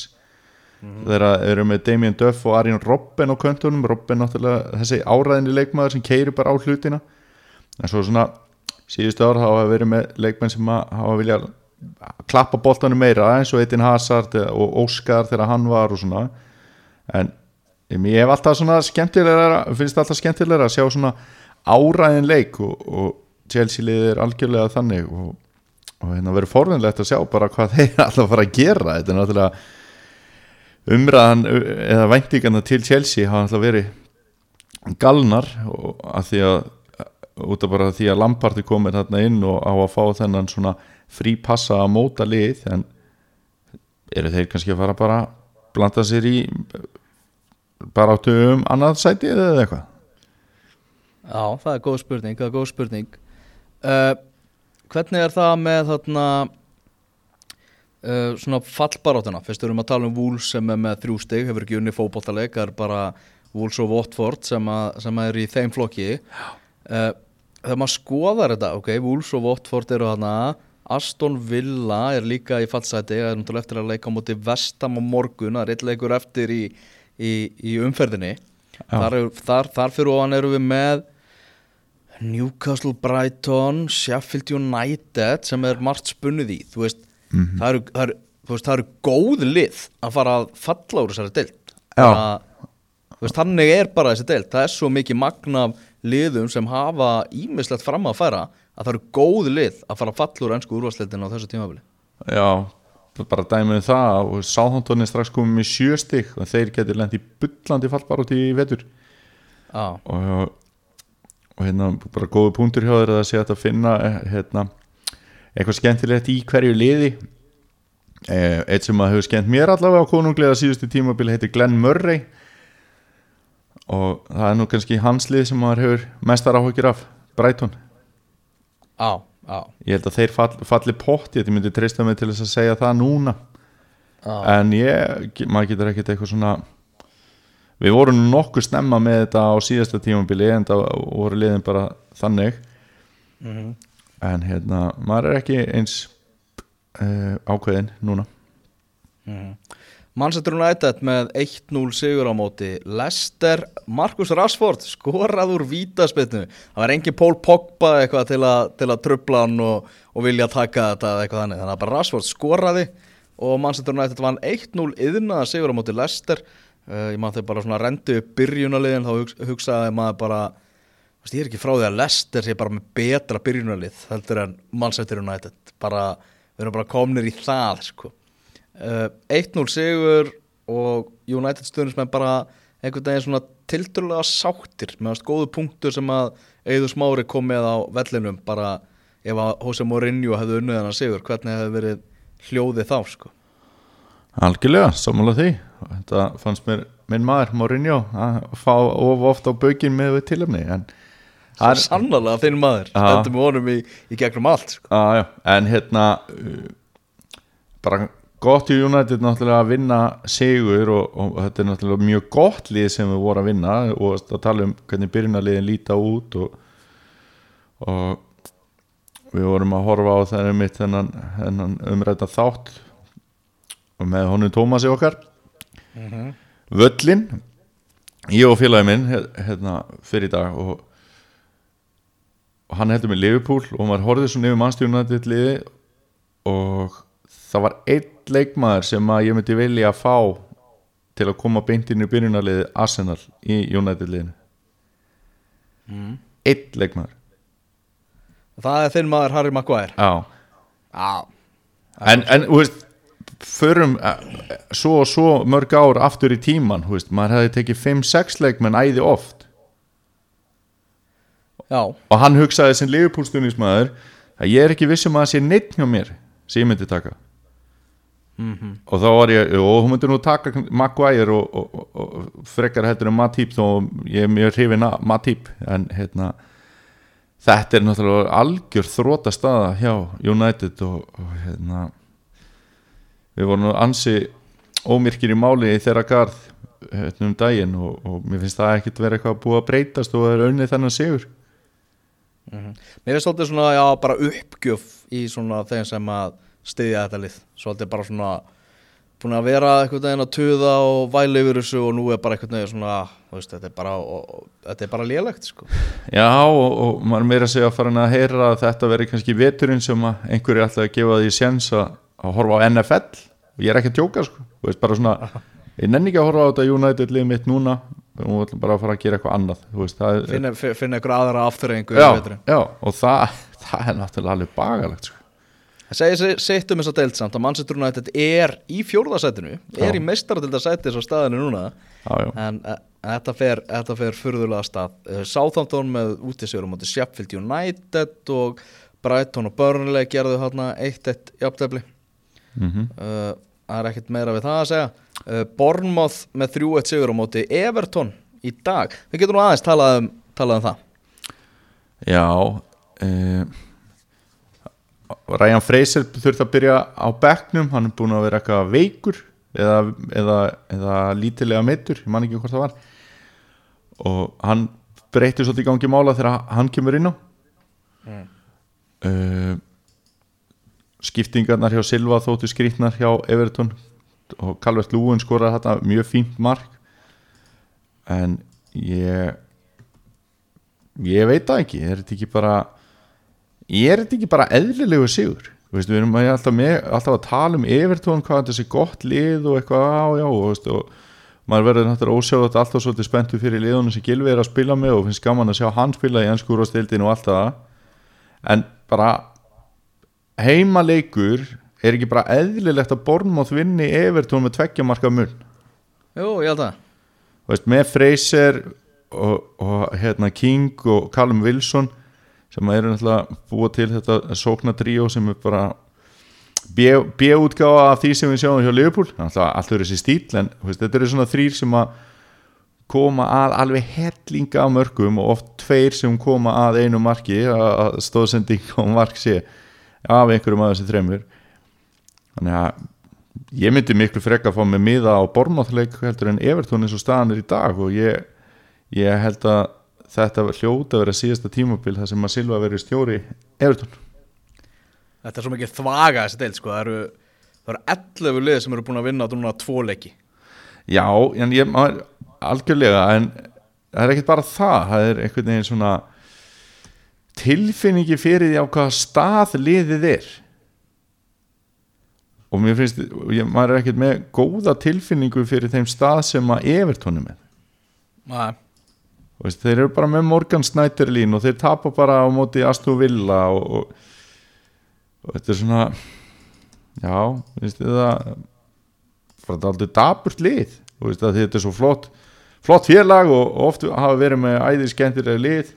þegar eru með Damien Duff og Arjen Robben á köntunum. Robben náttúrulega þessi áræðinu leikmaður sem keiri bara á hlutina. En svo svona síðustu ár hafa verið með leikmenn sem hafa vilja klappa boltanum meira eins og Eitin Hazard og Óskar þegar hann var og svona. En ég hef alltaf svona skemmtilega finnst alltaf skemmtilega að sjá svona áræðin leik og, og Chelsea liðið er algjörlega þannig og, og hérna verið forðunlegt að sjá bara hvað þeir alltaf fara að gera. Þetta er náttúrulega umræðan eða væntingarna til Chelsea hafa alltaf verið galnar að því að út af bara því að Lampard er komin þarna inn og á að fá þennan svona frí passa að móta lið en eru þeir kannski að fara bara að blanda sér í bara áttu um annað sæti eða eitthvað? Já, það er góð spurning, það er góð spurning. Uh, Hvernig er það með þarna uh, svona fallbarátuna fyrst erum að tala um Wolves sem er með þrjú stig hefur ekki unni fótballtaleik það er bara Wolves og Watford sem, að, sem að er í þeim flokki. Uh, þegar maður skoðar þetta ok, Wolves og Watford eru þarna Aston Villa er líka í fallsæti það er náttúrulega eftir að leika á móti Vestam á morgun, það er eitt leikur eftir í, í, í umferðinni. Þar, er, þar, þar fyrir ofan eru við með Newcastle Brighton Sheffield United sem er margt spunnið í. Þú veist, það, eru, það, eru, veist það eru góð lið að fara að falla úr þessari þú veist, þannig er bara þessi deild. Það er svo mikið magna liðum sem hafa ímislegt fram að færa að það eru góð lið að fara að falla úr ennsku úrvarsleitin á þessu tímafili Já, bara dæmið það og Sáþóntón er strax komið með sjö stig og þeir getur lent í bullandi fallbaróti í vetur. Og, og hérna bara góðu punktur hjá þeir að það sé að finna eh, hérna, eitthvað skemmtilegt í hverju liði. Eh, eitt sem að hefur skemmt mér allavega á konunglega síðustu tímabili heitir Glenn Murray. Og það er nú kannski hans lið sem maður hefur mestar áhugir af Brighton. Á, á, ég held að þeir fall, falli pott ég myndi treysta mig til þess að segja það núna. Á. en ég, maður getur ekkert eitthvað svona við vorum nokkuð snemma með þetta á síðasta tímabili en það voru liðin bara þannig en hérna, maður er ekki eins uh, ákveðin núna. Manchester United með 1-0 sigur á móti Leicester, Marcus Rashford skorað úr vítaspilnu það var engin Paul Pogba eitthvað til að, til að trubla hann og, og vilja taka þetta eitthvað þannig, þannig að bara Rashford skoraði og Manchester United vann 1-0 yðnaða sigur á móti Leicester. Uh, ég man þegar bara svona rendi upp byrjunaliðin þá hugsa, hugsaði maður bara veist, ég er ekki frá því að Leicester sé bara með betra byrjunalið heldur en Manchester United. Bara, við erum bara komnir í það sko. Uh, 1-0 sigur og United stundismenn bara einhvern veginn svona tilturlega sáttir. Með að góðu punktur sem að Eður Smári kom með á vellinum. Bara ef að Jose Mourinho hefði unnið hann að sigur hvernig hefði verið hljóðið þá sko? Algjörlega, sammála því. Þetta fannst mér minn maður Mourinho að fá of oft á bökin með við tilöfni en er sannlega þinn maður, stendur með honum í, í gegnum allt sko. á, en hérna uh, bara gott í United náttúrulega að vinna sigur og, og þetta er náttúrulega mjög gott lið sem við vorum að vinna. Og að tala um hvernig byrjunarliðin líta út og, og við vorum að horfa á það mitt þennan, þennan umræta þátt og með honum Tómasi okkar. Völlin ég og félagi minn hérna fyrir í dag og, og hann heldur með Liverpool og maður horfði svo nefnum mannstjónandi liði og það var einn leikmaður sem að ég myndi vilja að fá til að koma beint inn í byrjunarliði Arsenal í United liðinu. Einn leikmaður. Það er þinn maður Harry Maguire. Já. Já, en, en þú veist förum eh, svo og svo mörg ár aftur í tíman þú veist, maður hefði tekið 5-6 leikmenn æði oft já, og hann hugsaði sem Liverpool-stunismæður að ég er ekki vissum að það sé neitt hjá mér sem ég myndi taka. Og þá var ég og hún myndi nú taka Maguire og, og, og, og frekar heldur en Matip þó ég er mjög hrifin að Matip. En hérna þetta er náttúrulega algjör þróta staða hjá United og, og hérna við vorum nú ansi ómyrkir í máli í þeirra garð hérna um daginn og, og mér finnst það ekkert vera eitthvað búið að breytast og það er unnið þennan sigur Mér finnst svolítið svona, já, bara uppgjöf í svona þeim sem að styðja þetta lið. Svolítið bara svona búin að vera einhvern veginn að tuða og væli yfir þessu og nú er bara veginn svona þú veist, þetta er bara, bara lélegt sko. Já og, og maður meira segja að fara að heyra að þetta veri kannski veturinn sem einhverju ætla að gefa því séns að, að horfa á NFL og ég er ekki að tjóka sko, þú veist bara svona ég nenni ekki að horfa á þetta United lið mitt núna við ætlum bara að fara að gera eitthvað annað veist, það er, finna, finna einhver aðra afturrengu já, já, og það, það er náttúrulega alveg bagalegt sko. Það segir sitt um þess að deilt samt að Manchester United er í fjórðasætinu er Já. í meistaradildasæti svo staðinu núna. Já, já, en uh, þetta fer, þetta fer furðulega af stað. Uh, Southampton með útisögur á móti Sheffield United og Brighton og Burnley gerðu hérna 1-1 jafntefli. Mm uh, það er ekkert meira við það að segja uh, Bournemouth með 3-1 sigur á móti Everton í dag. Við getum nú aðeins talað um, talað um það. Já uh, Ryan Fraser þurfti að byrja á bekknum. Hann er búin að vera eitthvað veikur eða, eða, eða lítilega meittur ég man ekki hvort það var. Og hann breytir svolítið í gangi mála þegar hann kemur inn á. Uh, skiptingarnar hjá Silva þóttu skrýtnar hjá Everton og Calvert Lúin skorar þetta mjög fínt mark. En ég ég veit það ekki. Er þetta ekki bara er þetta ekki bara eðlilegu sigur? Þú veist, við erum alltaf, með, alltaf að tala um Evertón hvað þetta sé gott lið og eitthvað á já og, veist, og maður verður náttúrulega ósjáðat alltaf svolítið spenntu fyrir liðunum sem Gilvi er að spila með og finnst gaman að sjá hann spila í ennskur og stildinu og allt það. En bara heimaleikur er ekki bara eðlilegt að Bornmoth vinni Evertón með tveggja marka mun? Jú, ég held að veist, með Fraser og, og hérna King og Callum Wilson sem eru náttúrulega búa til þetta sókna tríó sem er bara B-útgáfa af því sem við sjáum hjá Liverpool. Náttúrulega allt verður þessi stíl en veist, þetta eru svona þrýr sem að koma að alveg hellinga af mörgum og oft tveir sem koma að einu marki að stóðsending og mark sé af einhverjum að þessi þremur þannig að ég myndi miklu frekka að fá mig miða á bormáþleik heldur en Evertón eins og staðan er í dag og ég, ég held að þetta hljóta að vera síðasta tímabil þar sem að Silva verið stjóri Everton. Þetta er svo mikið þvaga þessi deild sko. Það eru, það eru 11 lið sem eru búin að vinna núna tvo leiki. Já, en ég algjörlega en það er ekkert bara það. Það er einhvern veginn svona tilfinningi fyrir því á hvaða stað liðið er og mér finnst ég, maður er ekkert með góða tilfinningu fyrir þeim stað sem að Everton er með. Nei, veist, þeir eru bara með Morgan Snyderlín og þeir tapa bara á móti Aston Villa og, og, og þetta er svona já, finnst þið það þetta er aldrei daburt lið veist, þetta er svo flott flott félag og, og oft hafa verið með æðir skemmtilega lið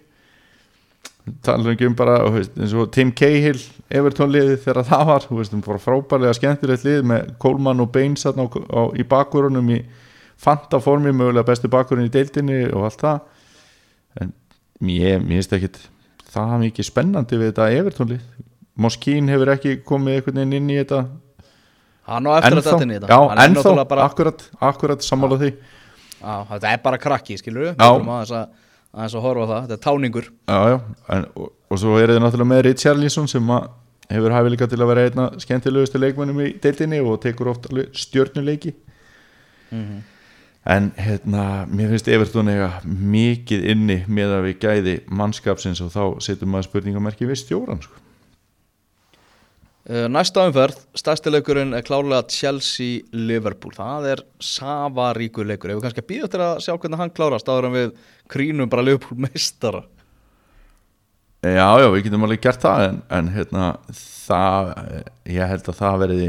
tala ekki um bara veist, eins og Tim Cahill Everton liðið þegar það var veist, um frábærlega skemmtilegt lið með Coleman og Baines á, á, í bakvörunum í fanta formi mögulega bestu bakvörun í deildinni og allt það. En ég, finnst ekkit það mikið spennandi við þetta Everton lið. Moskín hefur ekki komið einhvern veginn inn í þetta hann á eftir að þetta inn í þetta. Já, ennþá, bara, akkurat, akkurat sammála því. Á, Þetta er bara krakki, skilur við. Aðeins að, horfa það, þetta er táningur. Já, já, en, og, og svo er þið náttúrulega með Richarlison sem hefur hæfileika til að vera einna skemmtilegustu leikmennum í deildinni og tekur oft alveg stjörnuleiki. En hérna mér finnst Everton eiga mikið inni með að við gæði mannskapsins og þá setjum maður spurningamerki við stjóran sko. Uh, Næsta umferð, stærsti leikurinn er klárlega Chelsea-Liverpool. Það er safaríkur leikur. Ef við kannski býða til að sjá hvernig hann klárast áður en við krínum bara Liverpool meistara? Já, já, við getum alveg gert það en, en hérna, það ég held að það verði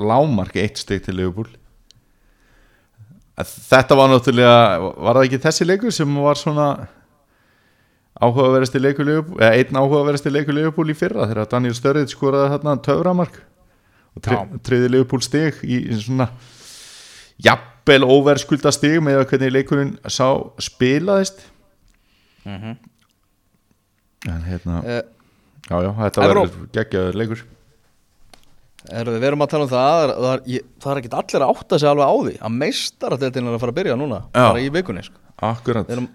lámark eitt stygg til Liverpool. Þetta var náttúrulega var það ekki þessi leikur sem var svona áhugaverðasti Liverpool, eða einn áhugaverðasti Liverpool í fyrra þegar Daniel Sturridge skoraði þarna töframark og tri, Já. triði Liverpool stig í í svona jafnvel óverskulda stig með að hvernig leikurinn sá spilaðist en hérna uh, Já, já, þetta verður geggjaður leikur Herðu, við erum að tala um það Það er, það er, ég, það er ekki allir að átta sig alveg á því að meistaradeildin er að fara að byrja núna Já. bara í vikunni sko. Akkurat Við erum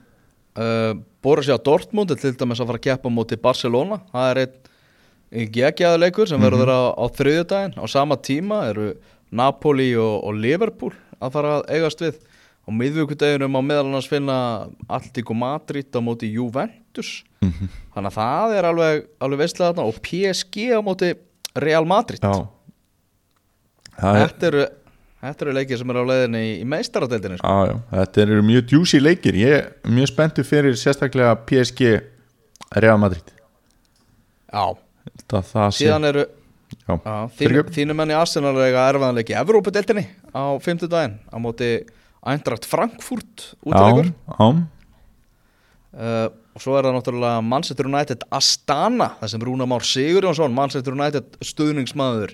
Borussia Dortmund er til dæmis að fara að keppa móti Barcelona. Það er einn geggjaður leikur sem verður á, á þriðjudaginn. Á sama tíma eru Napoli og, og Liverpool að fara að eigast við. Á miðvíkudeginum á meðal annars finna Alltíku Madrid á móti Juventus. Þannig að það er alveg, alveg veistlega þarna. Og PSG á móti Real Madrid. Já. Þetta eru, þetta eru leikir sem eru á leiðinni í, í meistaradeildinni sko. já, þetta eru mjög djúsi leikir Ég er mjög spenntur fyrir sérstaklega PSG Real Madrid Já, Það, það sé síðan eru já. Já, þínu, Fyrirgefðu. þínu menn í Arsenal eiga erfaðanleiki í Evrópadeildinni á 50 daginn á móti Eindracht Frankfurt útilegur uh, og svo er það náttúrulega Manchester United Astana þar sem Rúna Már Sigurjónsson Manchester United stuðningsmaður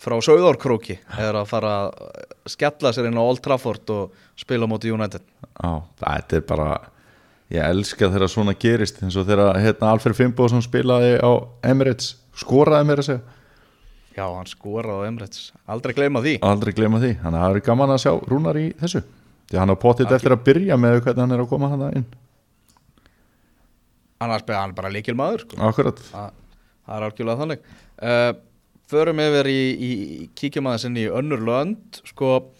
frá Sauðárkróki er að fara að skella sér inn á Old Trafford og spila á móti United. Já Þetta er bara Ég elska þegar svona gerist eins og þegar hérna, Alfred Fimboðsson spilaði á Emirates skoraði mér að segja. Já, hann skoraði á Emirates. Aldrei gleyma því. Aldrei gleyma því, þannig að það er gaman að sjá Rúnar í þessu, því hann á pottit eftir að byrja með hvernig hann er að koma hann inn. Annars beða hann bara líkil maður sko. akkurat, það er algjörlega þannig. Uh, förum yfir í, í kíkjum aðeins inn í önnur lönd sko,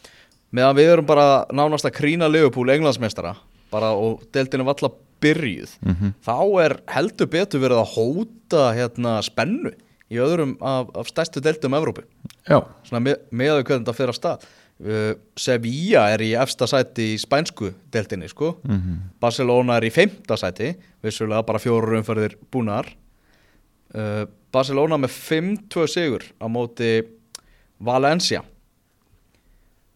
meðan við erum bara nánast að krína Liverpool englandsmeistara bara og deildinu valla byrjuð þá er heldur betur verið að hóta hérna spennu í öðrum af, af stærstu deildum Evrópu. Já, svona með, með að hvernig þetta fyrir að stað. Uh, Sevilla er í efsta sæti í spænsku deildinni sko. Barcelona er í femta sæti vissulega bara fjóru umferðir búnar. Uh, Barcelona með 5-2 sigur á móti Valencia.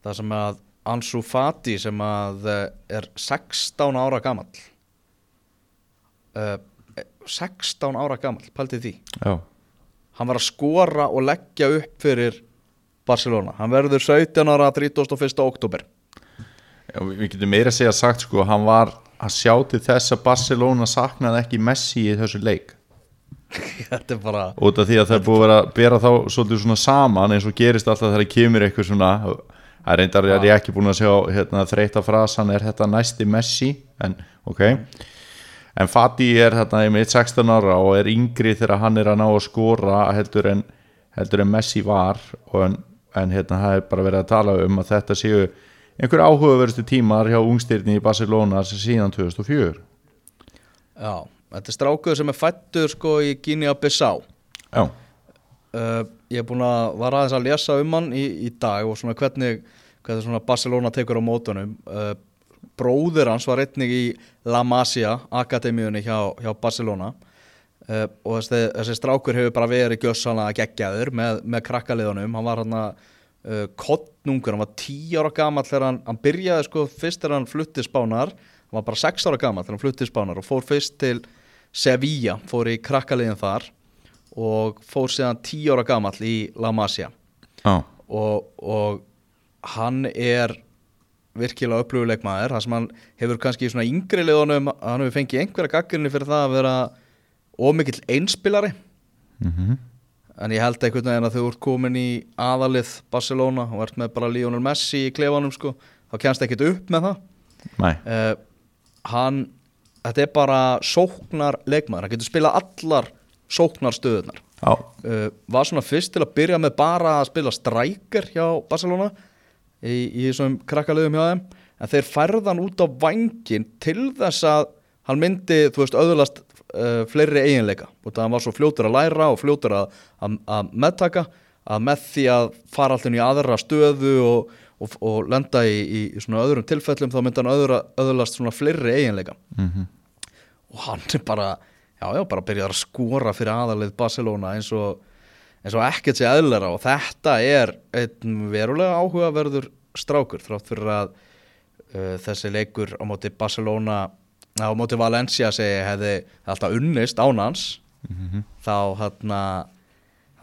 Það sem að Ansu Fati sem að uh, er 16 ára gamall. Uh, 16 ára gamall, pælti því. Já. Hann var að skora og leggja upp fyrir Barcelona. Hann verður 17 ára 31. oktober Já, við getum meira að segja sagt sko hann var að sjá til þess að Barcelona saknaði ekki Messi í þessu leik þetta er bara út af því að það er búið að vera að bera þá svolítið svona saman eins og gerist alltaf þegar kemur eitthvað svona Það reyndar er ég ekki búin að sjá hérna, þreita frasan er þetta næsti Messi? En ok. En Fati er hérna einmitt 16 ára og er yngri þegar hann er að ná að skora heldur en, heldur en Messi var. En, en hérna það er bara verið að tala um að þetta séu einhver áhugaverðstu tímar hjá ungstyrni í Barcelona sem síðan 2004 Já, þetta er strákuður sem er fættur sko í Guinea-Bissau Já, uh, Ég er búin að var aðeins að lesa um hann í, í dag og svona hvernig, hvernig svona Barcelona tekur á mótunum. Uh, Bróður hans var einnig í La Masia Akademíunni hjá, hjá Barcelona. Uh, og þessi, þessi strákur hefur bara verið gjössanlega geggjaður með, með krakkaliðunum. Hann var hann að kottnungur, hann var 10 ára gamall þegar hann, hann byrjaði sko fyrst þegar hann flutti spánar. Hann var bara 6 ára gamall þegar hann flutti spánar og fór fyrst til Sevilla, fór í krakkaliðin þar og fór síðan 10 ára gamall í La Masia. Já, og, og hann er virkilega upplöfuleikmaður það sem hann hefur kannski í svona yngri liðunum hann hefur fengið einhverja gaggrinni fyrir það að vera ómikill einspilari. Mhm. En ég held einhvern veginn að þú ert komin í aðalið Barcelona og ert með bara Lionel Messi í klefanum sko, þá kennst ekkert upp með það. Uh, hann þetta er bara sóknar leikmaður, hann getur spilað allar sóknar stöðunar uh, var svona fyrst til að byrja með bara að spila strækir hjá Barcelona í, í þessum krakkalöðum hjá þeim. En þeir færðan út á vangin til þess að hann myndi, þú veist, öðulast uh, fleiri eiginleika. Og það hann var svo fljótur að læra og fljótur að, að, að meðtaka að með því að fara alltaf í aðra stöðu og, og, og lenda í, í, svona öðrum tilfellum þá myndi hann öðulast svona fleiri eiginleika. Mhm og hann er bara já, já, bara byrjar að skora fyrir aðalið Barcelona eins og, eins og ekkert sé eðlera og þetta er einn verulega áhugaverður strákur þrátt fyrir að uh, þessi leikur á móti Barcelona á móti Valencia segi hefði alltaf unnist ánans þá hann að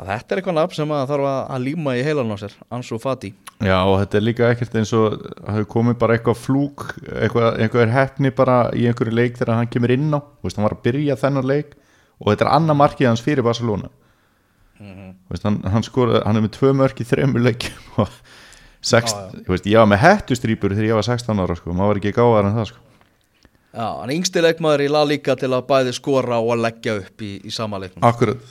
þetta er eitthvað nafn sem að þarf að, að líma í heilan á sér, Ansu Fati. Já og þetta er líka ekkert eins og hafi komið bara eitthvað flúk eitthvað, eitthvað hefni bara í einhverju leik þegar hann kemur inn á, þú veist, hann var að byrja þennan leik og þetta er annað markið hans fyrir Barcelona. Þú veist, hann, hann skora, hann er með tvö mörk í þremur leikjum og sext, já. Þú veist, ég var með hettustrýpur þegar ég var 16 ára sko, maður var ekki gáðar en það sko. Já, hann er yngsti leikmaður í La Liga til að bæði skora og að leggja upp í, í sama leiknum. Akkurat,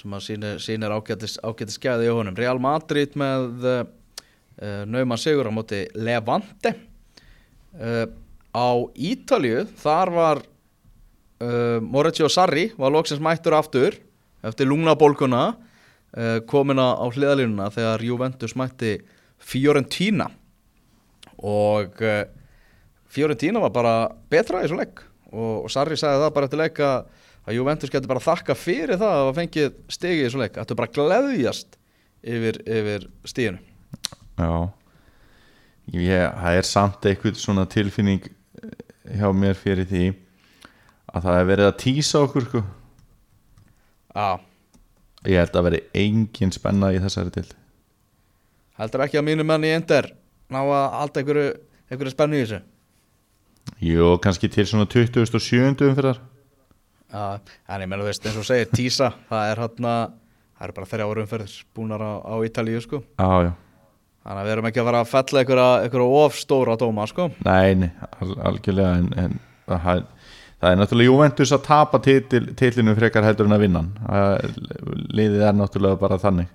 sem að ágætis, ágætis skæði í honum. Real Madrid með uh, nauman sigur á móti Levante. Uh, á Ítalju þar var uh, Mauricio Sarri var loksins mættur aftur eftir lungnabólguna uh, komin á hliðalínuna þegar Juventus mætti Fiorentina. Og Fiorentina var bara betra í þessu leik. Og, og Sarri sagði það bara eftir leik að að Juventus getur bara þakka fyrir það að hafa fengið stigi í þessu leik. Þetta er bara gleðjast yfir, yfir stíðinu já. Ég, Það er samt eitthvað svona tilfinning hjá mér fyrir því að það er verið að tísa okkur sko. Já, Ég held að veri engin spenna í þessari til heldur ekki að mínu menn í Ender ná að halda einhverju, einhverju spennu í þessu? Jú, kannski til svona 27. umfyrir en ég menn þú veist eins og segir tísa það er hann það eru bara þrjá árum fyrir búnar á, á Ítalíu sko. Já, já, þannig að við erum ekki að fara að fella einhverja, einhverja of stóra dóma sko. Nei, nei al algjörlega en, en það, það er náttúrulega Juventus að tapa titil, titlinu frekar heldur en að vinna liðið er náttúrulega bara þannig.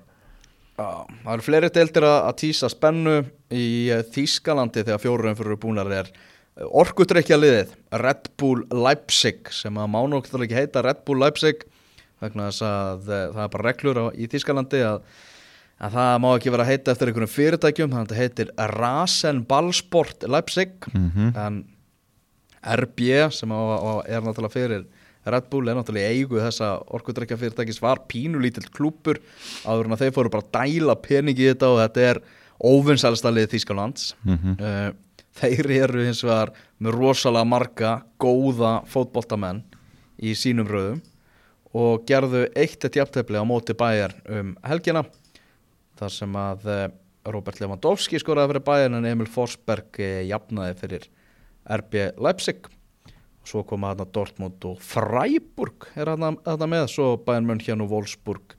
Já, það eru fleiri deildir að, að tísa spennu í eh, Þýskalandi þegar fjórum fyrir búnar er orkutrekkja liðið Red Bull Leipzig sem að mánu okkur ekki heita Red Bull Leipzig vegna þess að eh, það er bara reglur á, í Þýskalandi að, að það má ekki vera að heita eftir einhvern fyrirtækjum þannig að þetta heitir Rasen Ballsport Leipzig en RB sem á, á, er náttúrulega fyrir Red Bull er náttúrulega í eigu þessa orkudrekja fyrirtækis var pínulítill klúpur áður en að þeir fóru bara að dæla peningi í þetta og þetta er óvinsælsta lið Þýskalands. Uh, þeir eru hins vegar með rosalega marga góða fótboltamenn í sínum röðum og gerðu eitt eitt jafntefli á móti bæjar um helgina þar sem að eh, Robert Lewandowski skoraði fyrir bæjar en Emil Forsberg eh, jafnaði fyrir RB Leipzig og svo koma þarna Dortmund og Freiburg er þarna, með svo Bayern München og Wolfsburg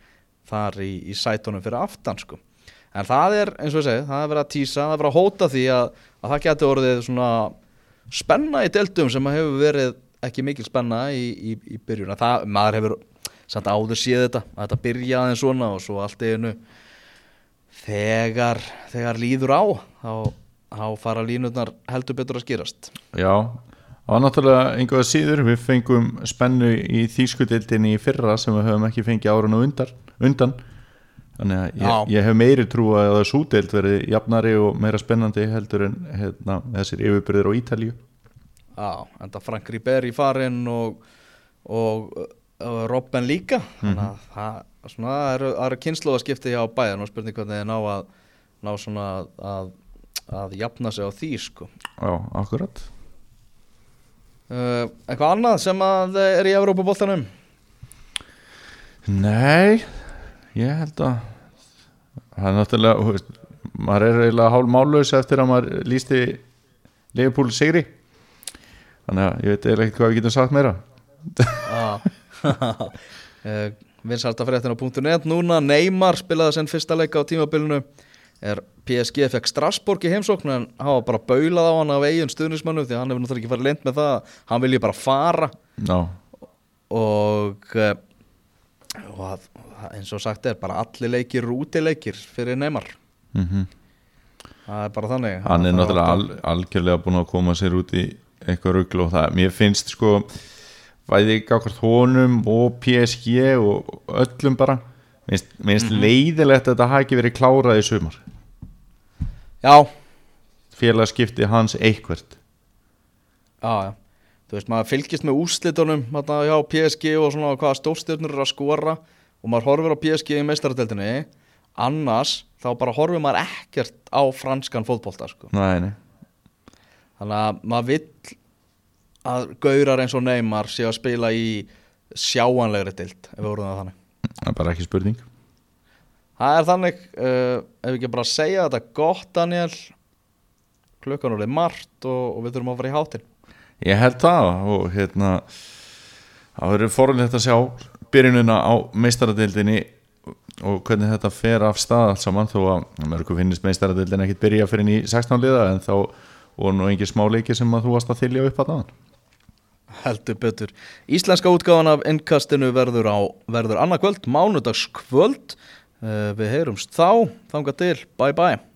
þar í, í sætunum fyrir aftan sko. En það er eins og ég segi, það er verið að tísa það er verið að hóta því að, að það getur orðið svona spenna í deltum sem hefur verið ekki mikil spenna í, í, í byrjun. Að það, maður hefur samt áður séð þetta að þetta byrja aðeins svona og svo allt einu þegar, þegar líður á þá, þá fara línutnar heldur betur að skýrast Já, það var náttúrulega einhverja síður, við fengum spennu í þýskudildinni í fyrra sem við höfum ekki fengið árun og undan, undan. Þannig að ég, ég hef meiri trú að það súdeild verið jafnari og meira spennandi heldur en hérna, þessir yfirbyrðir á Ítalíu. Já, enda Frank Ribéry farinn og, og, og Robben líka. Þannig að það, svona, það eru, eru kynnslóðaskipti hjá bæðan og spurning hvernig þið ná að ná svona að, að, að jafna sig á því sko. Já, akkurat. Uh, Eitthvað annað sem að er í Evrópaboltanum Nei, ég held að það er náttúrulega veist, maður er eiginlega hálf málaus eftir að maður lísti Leifupúl sigri. Þannig að ég veit eiginlega ekkert hvað við getum sagt meira. Uh, Vinsælta fréttin á .net. Núna Neymar spilaði sinn fyrsta leika á tímabilinu. Er PSG fekk Strasbourg í heimsókn en hann var bara baulað á hann af eigin stuðnismannu því hann hefur náttúrulega ekki farið lent með það hann vilji bara fara. Já, og, eh, og að, eins og sagt er bara allir leikir útileikir fyrir Neymar. Mm það er bara þannig. Hann er náttúrulega al, algjörlega búin að koma sér út í eitthvað rugl og það, mér finnst sko væði gákvært honum og PSG og öllum bara mér finnst, mér finnst leiðilegt að þetta hafi ekki verið klárað í sumar. Já, félagskipti hans eitthvert. Já, já þú veist, maður fylgist með úrslitunum þarna hjá PSG og svona hvaða stórstjörnur eru að skora og maður horfir á PSG í meistaradeldinni annars þá bara horfir maður ekkert á franskan fótbolta sko. Nei, nei. Þannig að maður vill að gaurar eins og Neymar sé að spila í sjáanlegri dild ef við vorum það þannig. Það er bara ekki spurning. Það er þannig, uh, ef við ekki bara segja þetta gott Daniel klukkan er margt og, og við þurfum að fara í hátinn Ég held það og hérna það verður fórhaldið að sjá byrjunina á meistaradeildinni og hvernig þetta fer af stað allt saman þó að mörgum finnist meistaradeildin ekkit byrja fyrir í 16 liða en þá voru nú engin smá leiki sem að þú varst að þylja upp að það heldur betur. Íslenska útgáfan af innkastinu verður á verður annað kvöld, mánudags kvöld uh, við heyrumst þá, þanga til, bye bye